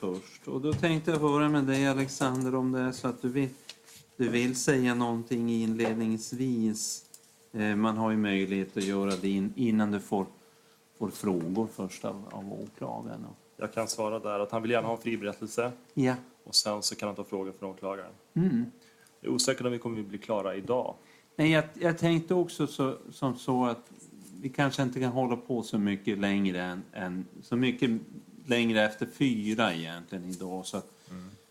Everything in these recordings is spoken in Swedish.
först. Och då tänkte jag höra med dig Alexander om det är så att du vill, du vill säga någonting inledningsvis. Eh, man har ju möjlighet att göra det in, innan du får, får frågor först av, av åklagaren. Jag kan svara där att han vill gärna ha en friberättelse Ja. och sen så kan han ta frågor från åklagaren. Mm. Jag är osäker om vi kommer att bli klara idag. Nej, jag, jag tänkte också så, som så att vi kanske inte kan hålla på så mycket längre än, än så mycket längre efter fyra egentligen idag. Så att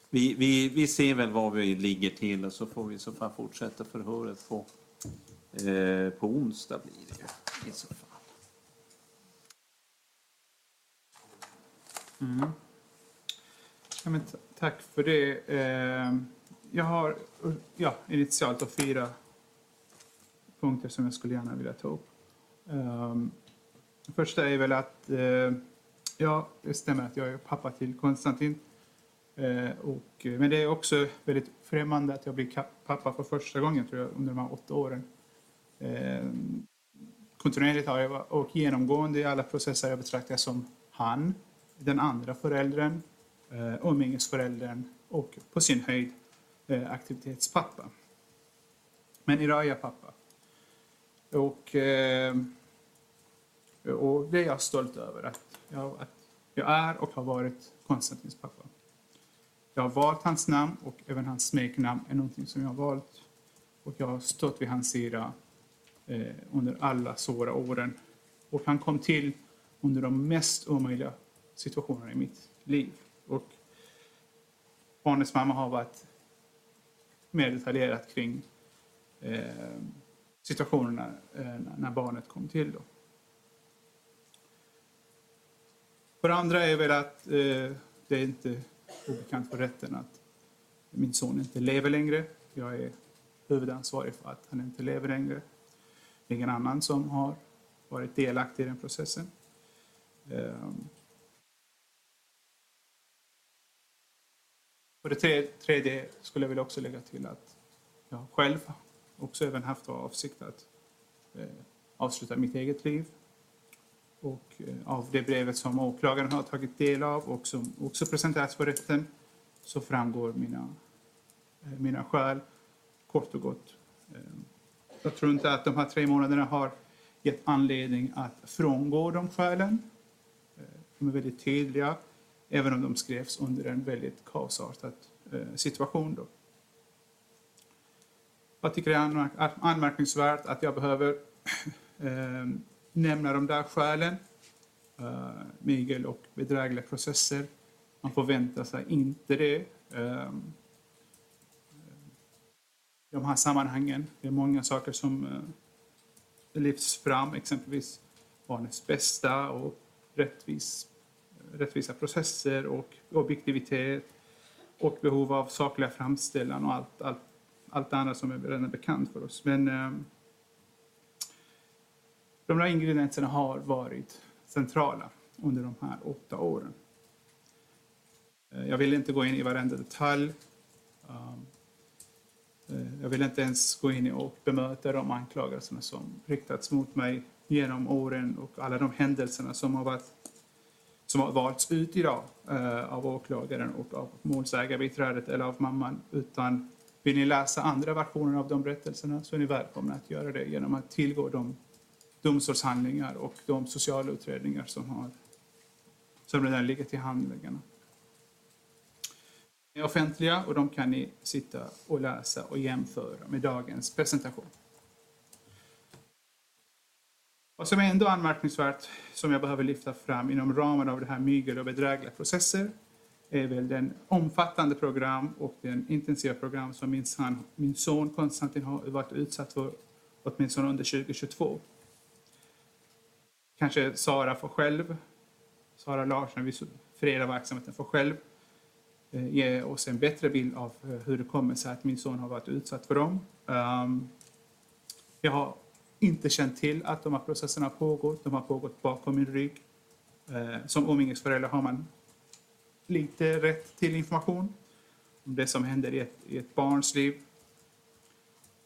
vi, vi, vi ser väl var vi ligger till och så får vi så fall fortsätta förhöret på, eh, på onsdag blir det ju i så fall. Ja, men tack för det. Eh, Jag har ja, initialt då fyra punkter som jag skulle gärna vilja ta upp. Um, det första är väl att eh, ja, det stämmer att jag är pappa till Konstantin. Eh, och, eh, men det är också väldigt främmande att jag blir pappa för första gången tror jag, under de här åtta åren. Eh, kontinuerligt har jag varit- och genomgående i alla processer jag betraktar som han, den andra föräldern, eh, umgängesföräldern och på sin höjd eh, aktivitetspappa. Men idag är jag pappa. Och, eh, och det är jag stolt över, att jag, att jag är och har varit Konstantins pappa. Jag har valt hans namn och även hans smeknamn är någonting som jag har valt. Och jag har stått vid hans sida eh, under alla svåra åren. Och han kom till under de mest omöjliga situationerna i mitt liv. Och barnets mamma har varit mer detaljerat kring eh, situationerna eh, när barnet kom till. Då. För det andra är väl att eh, det är inte obekant för rätten att min son inte lever längre. Jag är huvudansvarig för att han inte lever längre. Det är ingen annan som har varit delaktig i den processen. Eh, För det tredje, tredje skulle jag vilja också lägga till att jag själv också även haft för avsikt att eh, avsluta mitt eget liv. Och eh, av det brevet som åklagaren har tagit del av och som också presenterats för rätten så framgår mina, eh, mina skäl kort och gott. Eh, jag tror inte att de här tre månaderna har gett anledning att frångå de skälen. De är väldigt tydliga, även om de skrevs under en väldigt kaosartad situation. Då. Jag tycker det är anmärkningsvärt att jag behöver nämna de där skälen. Eh, uh, mygel och bedrägliga processer. Man förväntar sig inte det. Um, de här sammanhangen. Det är många saker som uh, lyfts fram, exempelvis barnets bästa och rättvis, rättvisa processer och objektivitet och behov av sakliga framställan och allt, allt, allt annat som är redan bekant för oss. Men eh, de där ingredienserna har varit centrala under de här åtta åren. Eh, jag vill inte gå in i varenda detalj. Um, eh, jag vill inte ens gå in och bemöta de anklagelserna som riktats mot mig genom åren och alla de händelserna som har, varit, som har valts ut idag eh, av åklagaren och av målsägarbiträdet eller av mamman. Utan vill ni läsa andra versioner av de berättelserna så är ni välkomna att göra det genom att tillgå de domstolshandlingar och de sociala utredningar som, har, som redan ligger till handläggarna. De är offentliga och de kan ni sitta och läsa och jämföra med dagens presentation. Vad som är ändå anmärkningsvärt, som jag behöver lyfta fram inom ramen av det här mygel och bedrägliga processer, är väl den omfattande program och den intensiva program som min son, min son Konstantin har varit utsatt för åtminstone under 2022. Kanske Sara får själv, Sara Larsson vid Freda-verksamheten får själv eh, ge oss en bättre bild av eh, hur det kommer sig att min son har varit utsatt för dem. Ehm, jag har inte känt till att de här processerna har pågått. De har pågått bakom min rygg. Eh, som umgängesförälder har man lite rätt till information om det som händer i ett, i ett barns liv.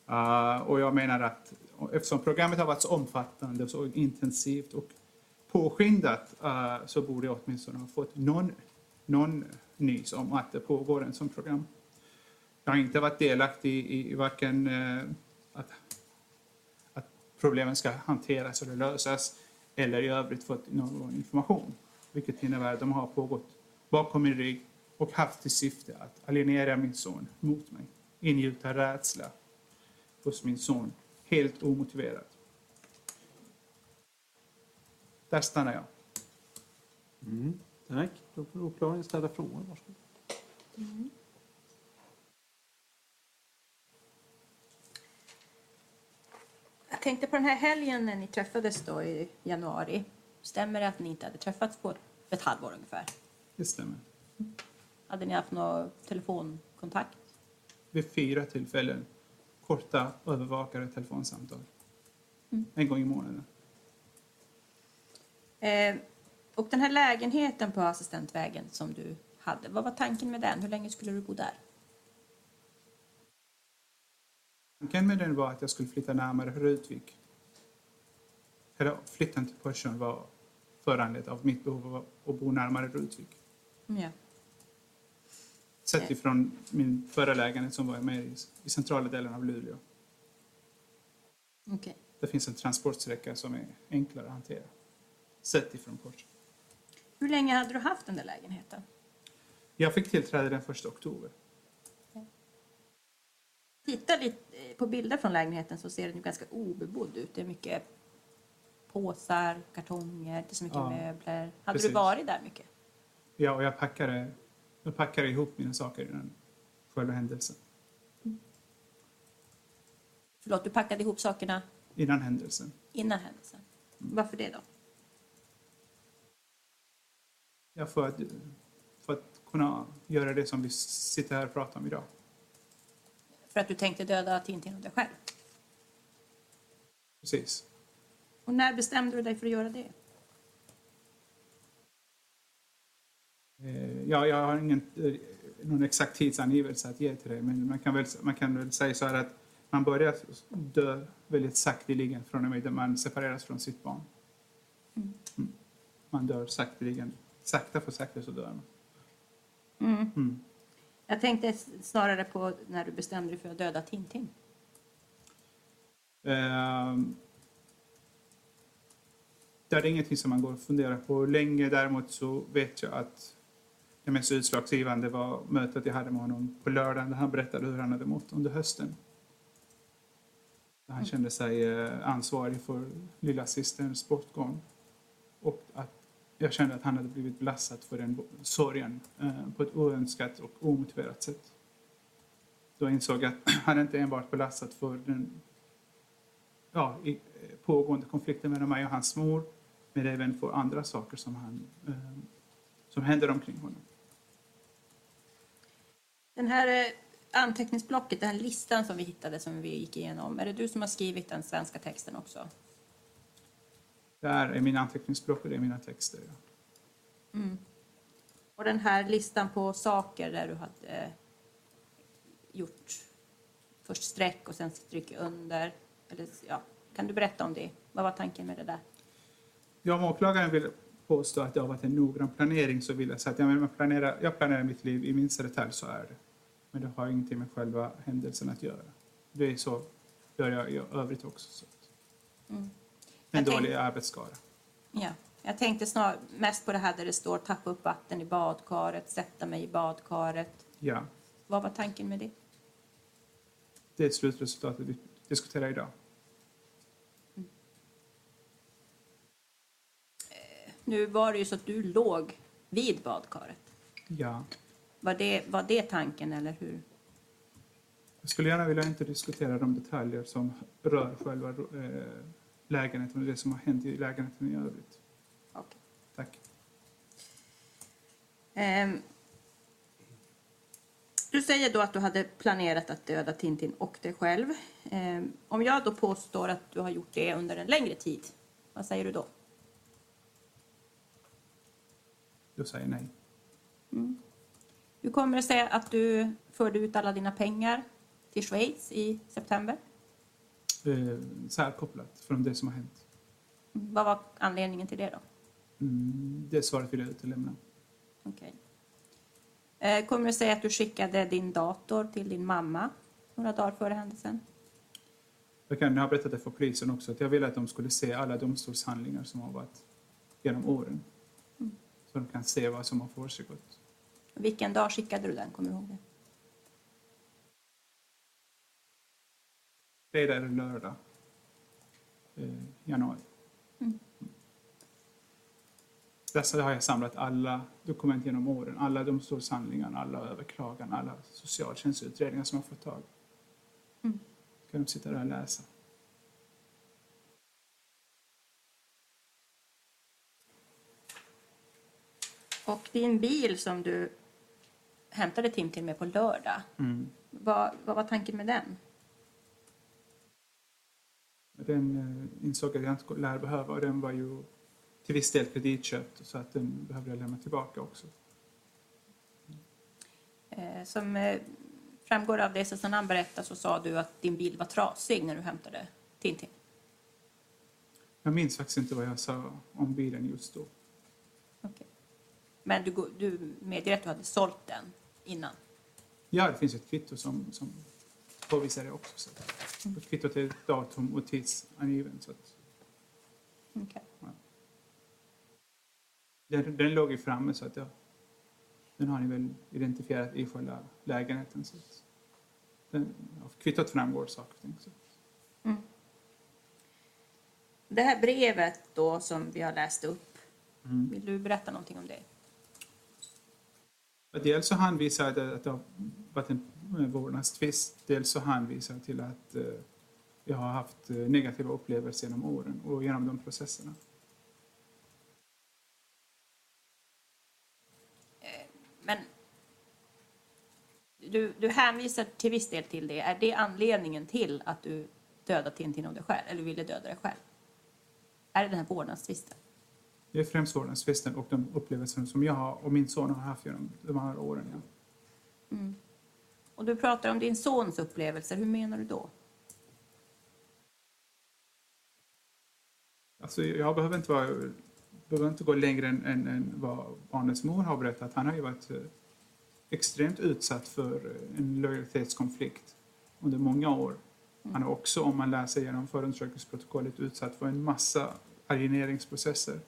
Ehm, och jag menar att eftersom programmet har varit så omfattande och så intensivt och påskyndat uh, så borde jag åtminstone ha fått någon, någon nys om att det pågår en sån program. Jag har inte varit delaktig i, i varken eh, att, att problemen ska hanteras eller lösas eller i övrigt fått någon information. Vilket innebär att de har pågått bakom min rygg och haft till syfte att alienera min son mot mig. Ingjuta rädsla hos min son, helt omotiverat. Där stannar jag. Mm, tack. Då får åklagaren ställa frågor. Varsågod. Jag tänkte på den här helgen när ni träffades då i januari. Stämmer det att ni inte hade träffats på ett halvår ungefär? Det stämmer. Hade ni haft någon telefonkontakt? Vid fyra tillfällen korta övervakade telefonsamtal. En gång i månaden. Eh, och den här lägenheten på Assistentvägen som du hade, vad var tanken med den? Hur länge skulle du bo där? Tanken med den var att jag skulle flytta närmare Rudvik. Hela flytten till Porschen var föranledd av mitt behov av att bo närmare Rudvik. Ja. Sett ifrån min förra lägenhet som var med i, i centrala delen av Luleå. Okej. Det finns en transportsträcka som är enklare att hantera. Sett ifrån Porschen. Hur länge hade du haft den där lägenheten? Jag fick tillträde den 1 oktober. Titta lite eh, på bilder från lägenheten så ser den ju ganska obebodd ut. Det är mycket påsar, kartonger, inte så mycket Ja, möbler. Hade precis. du varit där mycket? Ja, och jag packade, jag packade ihop mina saker innan själva händelsen. Förlåt, du packade ihop sakerna Innan händelsen. innan händelsen. Varför det då? Ja, för att, för att kunna göra det som vi sitter här och pratar om idag. För att du tänkte döda Tintin och dig själv? Precis. Och när bestämde du dig för att göra det? Ja, jag har ingen, eh, någon exakt tidsangivelse att ge till dig, men man kan, väl, man kan väl säga så här att man börjar dö väldigt sakteligen från och med att man separeras från sitt barn. Mm. Man dör sakteligen. Sakta för sakta så dör man. Mm. Jag tänkte snarare på när du bestämde dig för att döda Tintin. Ehm, Det är ingenting som man går och funderar på länge. Däremot så vet jag att det mest utslagsgivande var mötet jag hade med honom på lördagen där han berättade hur han hade mått under hösten. Han kände sig eh, ansvarig för lilla systerns bortgång. Och att jag kände att han hade blivit belastad för den sorgen eh, på ett oönskat och omotiverat sätt. Då insåg jag att han inte enbart belastad för den ja, eh, pågående konflikten mellan mig och hans mor, men även för andra saker som, han, som händer omkring honom. Den här eh, anteckningsblocket, den här listan som vi hittade som vi gick igenom. Är det du som har skrivit den svenska texten också? Där är mina anteckningsblock och det är mina texter. Ja. Och den här listan på saker där du hade eh, gjort först streck och sen stryk under. Eller, ja, kan du berätta om det? Vad var tanken med det där? Jag om åklagaren vill påstå att det har varit en noggrann planering så vill jag säga att ja, man planerar, jag planerar mitt liv i minsta detalj, så är det. Men det har ingenting med själva händelsen att göra. Det är så gör jag i övrigt också. Så. att- En dålig arbetsskada. Ja, jag tänkte snar, mest på det här där det står tappa upp vatten i badkaret, sätta mig i badkaret. Ja, Vad var tanken med det? det är slutresultatet vi diskuterar idag. Nu var det ju så att du låg vid badkaret. Ja. Var det, var det tanken eller hur? Jag skulle gärna vilja inte diskutera de detaljer som rör själva eh, lägenheten och det som har hänt i lägenheten i övrigt. Okej. Tack. Ehm, du säger då att du hade planerat att döda Tintin och dig själv. Ehm, om jag då påstår att du har gjort det under en längre tid, vad säger du då? Du säger nej. Hur kommer det sig att du förde ut alla dina pengar till Schweiz i september? Eh, särkopplat från det som har hänt. Vad var anledningen till det då? Mm, det svaret vill jag utelämna. Okej. Eh, Kommer du säga att du skickade din dator till din mamma några dagar före händelsen? Jag kan ha berättat det för polisen också, att jag ville att de skulle se alla domstolshandlingar som har varit genom åren. Så de kan se vad som har försiggått. Vilken dag skickade du den? Kommer du ihåg det? Fredag eller lördag. Eh, januari. Mm. Dessa har jag samlat alla dokument genom åren. Alla domstolshandlingar, alla överklagan, alla socialtjänstutredningar som jag fått tag. Mm. kan de sitta där och läsa. Och din bil som du hämtade Tim till med på lördag, Mm. vad, vad var tanken med den? Den eh, insåg att jag inte lär behöva och den var ju till viss del kreditköpt så att den behövde jag lämna tillbaka också. Eh, som eh, framgår av det Susanne berättade så sa du att din bil var trasig när du hämtade Tintin. Jag minns faktiskt inte vad jag sa om bilen just då. Okej. Men du, du medger att du hade sålt den innan? Ja, det finns ett kvitto som, som påvisar det också. Så. att- Ett kvitto till datum och tidsangiven. Så att, Okej. den, den låg ju framme så att jag, den har ni väl identifierat i själva lägenheten. Så att, den, av kvittot framgår saker och ting. Så. Det här brevet då som vi har läst upp, Mm. vill du berätta någonting om det? Dels så hänvisar till att det har varit en eh, vårdnadstvist. Dels så hänvisar jag till att eh, jag har haft eh, negativa upplevelser genom åren och genom de processerna. Men du, du hänvisar till viss del till det. Är det anledningen till att du dödade Tintin av dig själv, eller ville döda dig själv? Är det den här vårdnadstvisten? Det är främst vårdnadstvisten och de upplevelser som jag har och min son har haft genom de här åren. Ja. Och du pratar om din sons upplevelser, hur menar du då? Alltså, jag behöver inte, vara, behöver inte gå längre än, än, än vad barnets mor har berättat. Han har ju varit eh, extremt utsatt för eh, en lojalitetskonflikt under många år. Han har också, om man läser igenom förundersökningsprotokollet, utsatt för en massa alieneringsprocesser.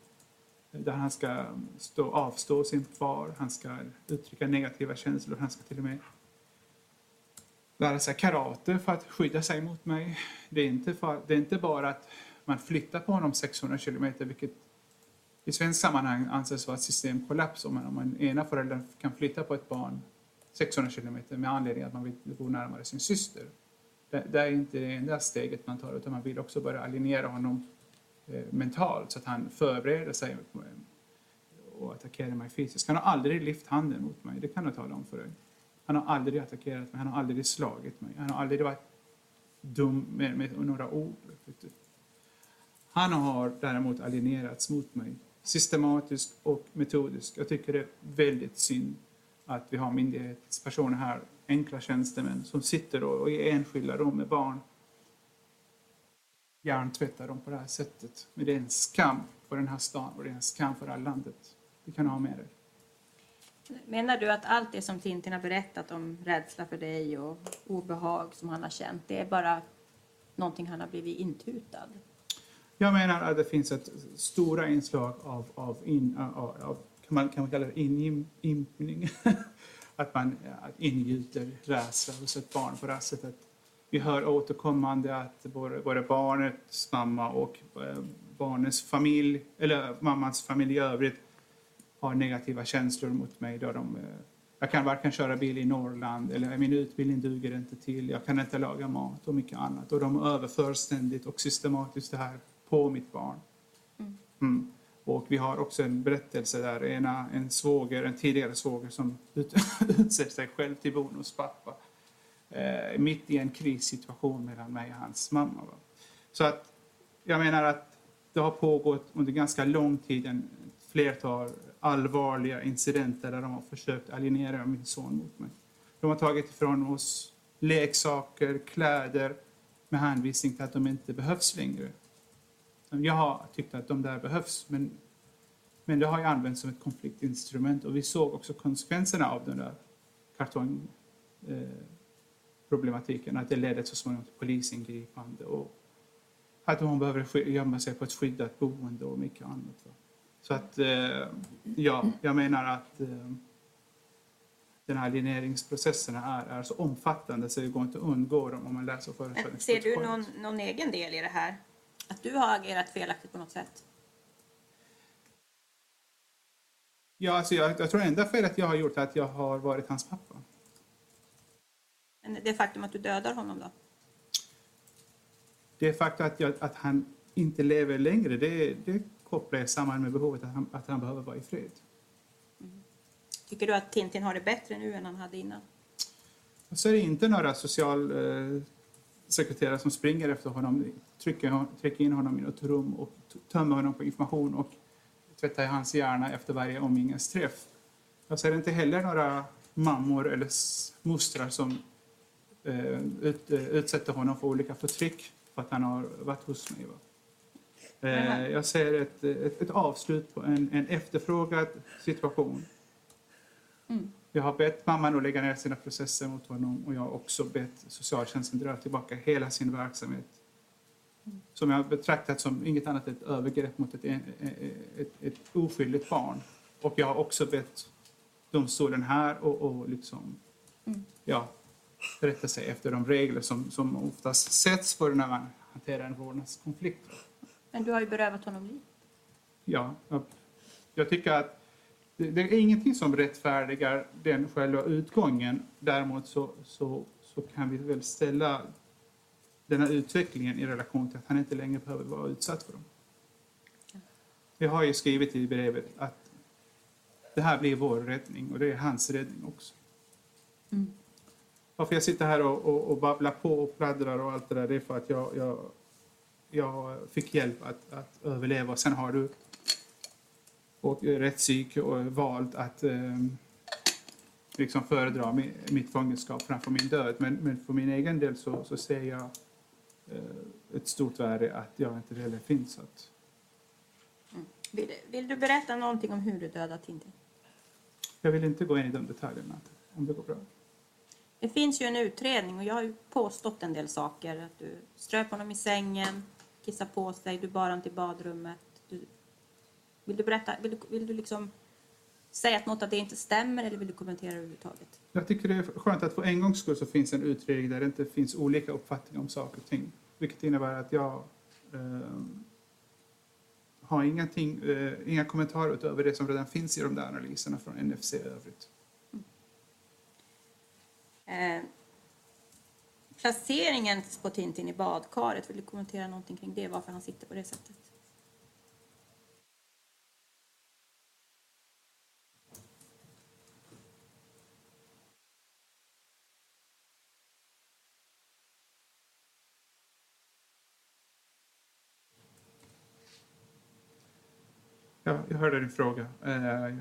Där han ska stå, avstå sin far, han ska uttrycka negativa känslor, han ska till och med lära sig karate för att skydda sig mot mig. Det är inte, för, det är inte bara att man flyttar på honom 600 kilometer, vilket i svensk sammanhang anses vara ett systemkollaps om man, om man ena föräldern kan flytta på ett barn 600 kilometer med anledning att man vill bo närmare sin syster. Det, det är inte det enda steget man tar, utan man vill också börja alienera honom Eh, mentalt så att han förbereder sig eh, och attackerar mig fysiskt. Han har aldrig lyft handen mot mig, det kan jag tala om för dig. Han har aldrig attackerat mig, han har aldrig slagit mig, han har aldrig varit dum med, med några ord. Han har däremot alienerats mot mig systematiskt och metodiskt. Jag tycker det är väldigt synd att vi har myndighetspersoner här, enkla tjänstemän, som sitter och, och i enskilda rum med barn hjärntvättar dem på det här sättet. Men det är en skam för den här stan och det är en skam för det här landet. Det kan du ha med dig. Menar du att allt det som Tintin har berättat om rädsla för dig och obehag som han har känt, det är bara någonting han har blivit intutad? Jag menar att det finns ett stora inslag av, av, in, av, av kan, man, kan man kalla det inimpning? att man att ingjuter rädsla hos ett barn på det här sättet. Vi hör återkommande att både, både barnets mamma och eh, barnets familj, eller mammans familj i övrigt, har negativa känslor mot mig. Då de, eh, jag kan varken köra bil i Norrland eller min utbildning duger inte till. Jag kan inte laga mat och mycket annat. Och de överför ständigt och systematiskt det här på mitt barn. Mm. Och vi har också en berättelse där ena, en svåger, en tidigare svåger som ut, utser sig själv till bonuspappa. Eh, mitt i en krissituation mellan mig och hans mamma. Va? Så att jag menar att det har pågått under ganska lång tid en flertal allvarliga incidenter där de har försökt alienera min son mot mig. De har tagit ifrån oss leksaker, kläder med hänvisning till att de inte behövs längre. Jag har tyckt att de där behövs, men, Men det har ju använts som ett konfliktinstrument och vi såg också konsekvenserna av den där eh, kartongproblematiken. Att det ledde så småningom till polisingripande och att hon behöver gömma sig på ett skyddat boende och mycket annat. Va? Så att, eh, ja, jag menar att eh, den här alieneringsprocessen är, är så omfattande så det går inte att undgå dem om man läser företagens Ser du någon, någon egen del i det här? Att du har agerat felaktigt på något sätt? Ja, alltså jag, jag tror enda felet jag har gjort är att jag har varit hans pappa. Det faktum att du dödar honom då? Det faktum att, jag, att han inte lever längre, det, det kopplar jag samman med behovet att han, att han behöver vara i fred. Tycker du att Tintin har det bättre nu än han hade innan? Och så är det inte några socialsekreterare eh, som springer efter honom, trycker, trycker in honom i något rum och tömmer honom på information och tvättar hans hjärna efter varje omgivningsträff. Jag ser inte heller några mammor eller mostrar som ut, eh, utsätter honom för olika förtryck för att han har varit hos mig. Va? Eh, jag ser ett, ett, ett avslut på en, en efterfrågad situation. Jag har bett mamman att lägga ner sina processer mot honom och jag har också bett socialtjänsten dra tillbaka hela sin verksamhet. Som jag betraktat som inget annat än ett övergrepp mot ett, ett, ett oskyldigt barn. Och jag har också bett domstolen här och, och liksom, ja, rätta sig efter de regler som, som oftast sätts för när man hanterar en vårdnadskonflikt. Men du har ju berövat honom liv. Ja, jag, jag tycker att det, det är ingenting som rättfärdigar den själva utgången. Däremot så, så, så kan vi väl ställa den här utvecklingen i relation till att han inte längre behöver vara utsatt för dem. Jag har ju skrivit i brevet att det här blir vår räddning och det är hans räddning också. Varför jag sitter här och, och, och babblar på och pladdrar och allt det där, det är för att jag, jag, jag fick hjälp att, att överleva. Sen har du och rättspsyk och valt att eh, liksom föredra mi- mitt fångenskap framför min död. Men, men för min egen del så, så ser jag eh, ett stort värde att jag inte heller finns. Att, Vill, vill du berätta någonting om hur du dödade Tintin? jag vill inte gå in i de detaljerna, om det går bra. Det finns ju en utredning och jag har ju påstått en del saker. Att du ströp honom i sängen, kissade på sig, du bar honom till badrummet. Du, vill du berätta, vill du, vill du liksom säga att något av det inte stämmer eller vill du kommentera överhuvudtaget? Jag tycker det är skönt att för en gångs skull så finns en utredning där det inte finns olika uppfattningar om saker och ting. Vilket innebär att jag eh, har ingenting, eh, inga kommentarer utöver det som redan finns i de där analyserna från NFC i övrigt. Eh, placeringen på Tintin i badkaret, vill du kommentera någonting kring det? Varför han sitter på det sättet? Ja, jag hörde din fråga. Eh,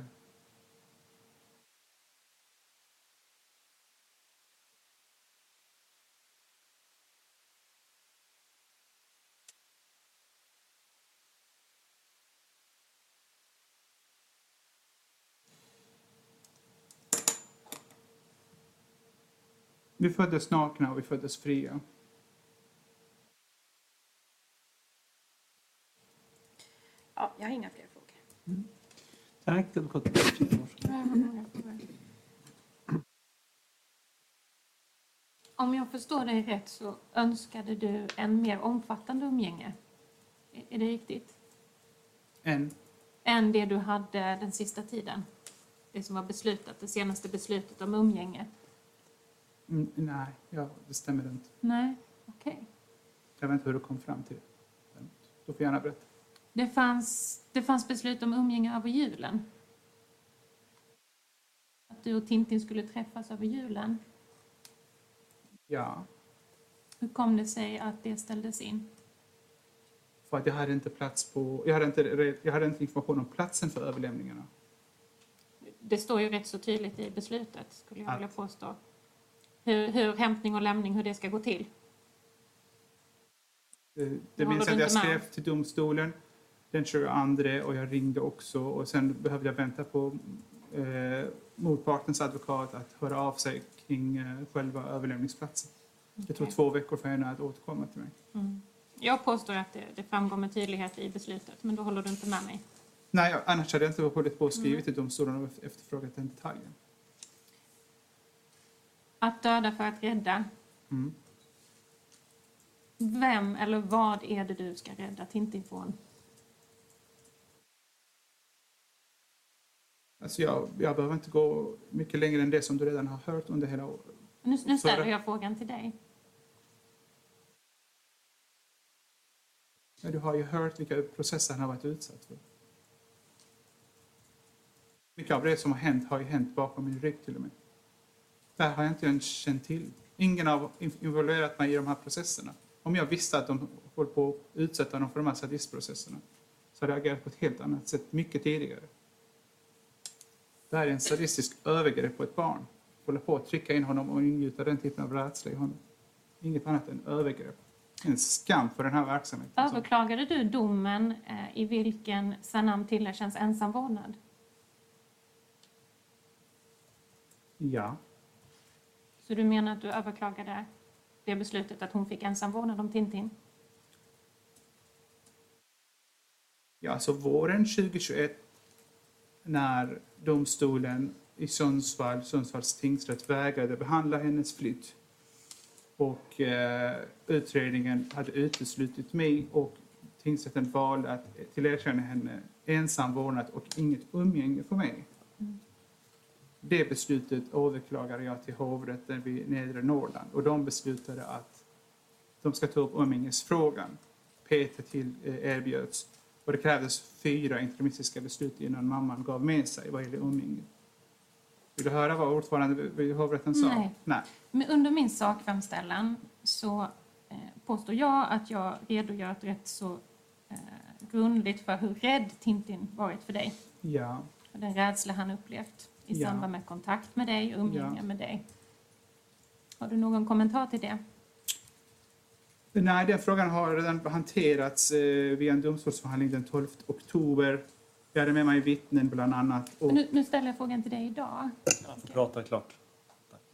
Vi föddes nakna och vi föddes fria. Ja, jag har inga fler frågor. Tack, advokat. Om jag förstår dig rätt så önskade du en mer omfattande umgänge. Är- det riktigt? En, Än det du hade den sista tiden? Det som var beslutat, det senaste beslutet om umgänge? Mm, nej, ja, det stämmer inte. Nej, okej. Jag vet inte hur du kom fram till det. Du får gärna berätta. Det fanns, det fanns beslut om umgänge över julen. Att du och Tintin skulle träffas över julen. Ja, Hur kom det sig att det ställdes in? för att jag hade inte plats på... Jag hade inte, jag hade inte information om platsen för överlämningarna. Det står ju rätt så tydligt i beslutet, skulle jag Att? vilja påstå. Hur, hur hämtning och lämning, hur det ska gå till. Det, det minns att jag skrev till domstolen den 22 och jag ringde också och sen behövde jag vänta på eh, motpartens advokat att höra av sig kring eh, själva överlämningsplatsen. Det tog två veckor för henne att återkomma till mig. Mm. Jag påstår att det, det framgår med tydlighet i beslutet, men då håller du inte med mig. Nej, annars hade jag inte hållit på och skrivit till domstolen och efterfrågat den detaljen. Att döda för att rädda. Mm. Vem eller vad är det du ska rädda Tintin från? Alltså jag, jag behöver inte gå mycket längre än det som du redan har hört under hela året. Nu, nu ställer jag frågan till dig. Men du har ju hört vilka processer han har varit utsatt för. Mycket av det som har hänt har ju hänt bakom min rygg till och med. Det här har jag inte ens känt till. Ingen har involverat mig i de här processerna. Om jag visste att de höll på att utsätta honom för de här sadistprocesserna så hade jag agerat på ett helt annat sätt mycket tidigare. Det här är en sadistisk övergrepp på ett barn. Hålla på att trycka in honom och ingjuta den typen av rädsla i honom. Inget annat än övergrepp. En skam för den här verksamheten. Överklagade du domen eh, i vilken Sanam tillerkänns ensam vårdnad? Ja. Så du menar att du överklagade det beslutet att hon fick ensam vårdnad om Tintin? Ja, alltså våren 2021 när domstolen i Sundsvall, Sundsvalls tingsrätt vägrade behandla hennes flytt och eh, utredningen hade uteslutit mig och tingsrätten valde att eh, tillerkänna henne ensam vårdnad och inget umgänge för mig. Det beslutet överklagade jag till hovrätten vid Nedre Norrland och de beslutade att de ska ta upp umgängesfrågan. Peter till eh, erbjöds och det krävdes fyra interimistiska beslut innan mamman gav med sig vad gäller umgänge. Vill du höra vad ordförande vid hovrätten sa? Nej. Nej. Men under min sakframställan så eh, påstår jag att jag redogör rätt så eh, grundligt för hur rädd Tintin varit för dig. Ja. Och den rädsla han upplevt i Ja. samband med kontakt med dig, umgänge Ja. med dig. Har du någon kommentar till det? Nej, den frågan har redan hanterats eh, via en domstolsförhandling den 12 oktober. Jag hade med mig vittnen bland annat. Och, Men Nu, nu ställer jag frågan till dig idag. Ja, prata klart.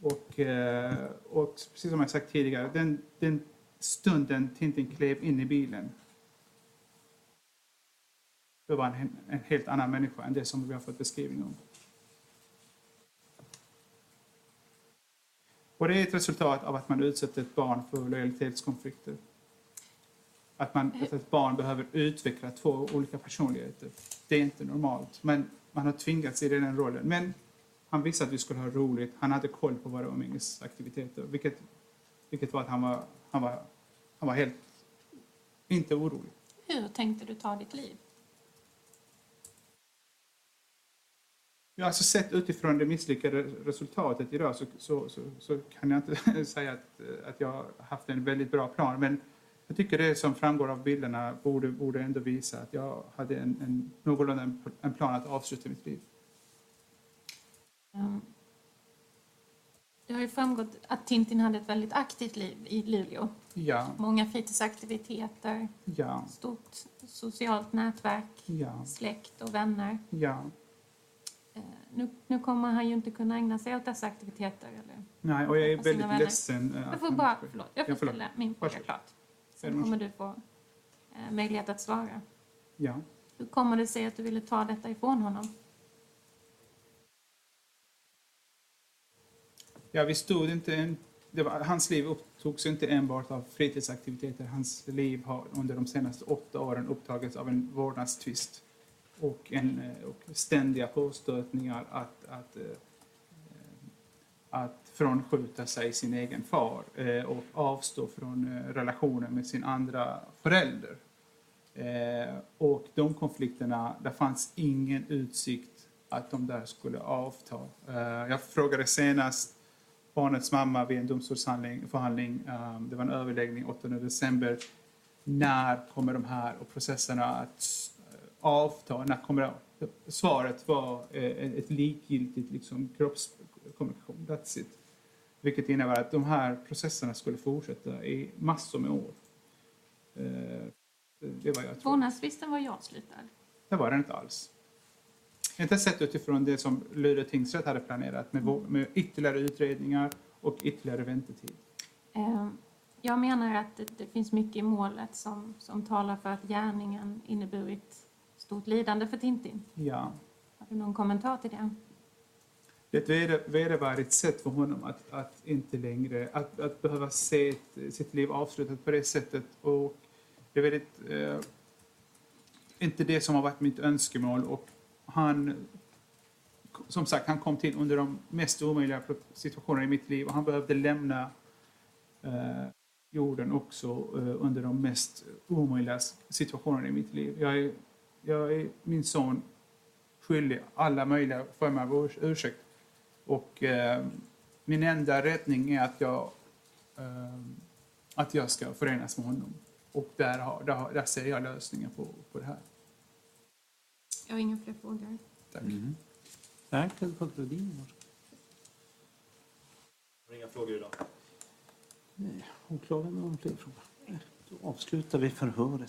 och, eh, och precis som jag sagt tidigare, den, den stunden Tintin klev in i bilen då var han en, en helt annan människa än det som vi har fått beskrivning om. Och det är ett resultat av att man utsätter ett barn för lojalitetskonflikter. Att, man, att ett barn behöver utveckla två olika personligheter. Det är inte normalt, men man har tvingats i den rollen. Men han visste att vi skulle ha roligt. Han hade koll på våra umgängesaktiviteter, vilket, vilket var att han var, han var, han var helt inte orolig. Hur tänkte du ta ditt liv? Ja, alltså sett utifrån det misslyckade resultatet idag så, så, så, så kan jag inte säga att, att jag haft en väldigt bra plan. Men jag tycker det som framgår av bilderna borde, borde ändå visa att jag hade en, en, någorlunda en, en plan att avsluta mitt liv. Um, det har ju framgått att Tintin hade ett väldigt aktivt liv i Luleå. Ja, Många fritidsaktiviteter, ja, stort socialt nätverk, ja, släkt och vänner. ja. Eh, Nu, nu kommer han ju inte kunna ägna sig åt dessa aktiviteter. Eller? Nej, och jag är väldigt vänner. ledsen. eh, Jag får bara, förlåt, jag får Ja, förlåt. ställa min fråga Varsågod. klart. Sen kommer du få eh, möjlighet att svara. Ja. Hur kommer det sig att du ville ta detta ifrån honom? Ja, vi stod inte en, var, hans liv upptogs inte enbart av fritidsaktiviteter. Hans liv har under de senaste åtta åren upptagits av en vårdnadstvist och, en, eh, och ständiga påstötningar att, att, eh, att frånskjuta sig sin egen far eh, och avstå från relationen med sin andra förälder. Och de konflikterna, där fanns ingen utsikt att de där skulle avta. Jag frågade senast barnets mamma vid en domstolsförhandling, det var en överläggning 8 december, när kommer de här och processerna att avta? När kommer det? Svaret var eh, ett likgiltigt liksom, kroppskommunikation, that's it. Vilket innebär att de här processerna skulle fortsätta i massor med år. Eh, Det, var jag. Vårdnadstvisten var ju avslutad. Det var den inte alls. Inte sett utifrån det som Luleå tingsrätt hade planerat med, med ytterligare utredningar och ytterligare väntetid. Eh, Jag menar att det, det finns mycket i målet som, som talar för att gärningen inneburit stort lidande för Tintin. Ja. Har du någon kommentar till det? Det är ett veder- vedervärdigt sätt för honom att, att inte längre att, att behöva se ett, sitt liv avslutat på det sättet. Och det är väldigt, eh, inte det som har varit mitt önskemål. Och han, som sagt, han kom till under de mest omöjliga situationerna i mitt liv och han behövde lämna eh, jorden också eh, under de mest omöjliga situationerna i mitt liv. Jag är, jag är min son skyldig alla möjliga former av urs- ursäkt. Och eh, min enda räddning är att jag, eh, att jag ska förenas med honom. Och där, har, där, har, där ser jag lösningen på, på det här. Jag har inga fler frågor. Tack. Mm. Tack, advokat Lodin. Inga frågor idag. Åklagaren har fler frågor? Nej, Då avslutar vi förhöret.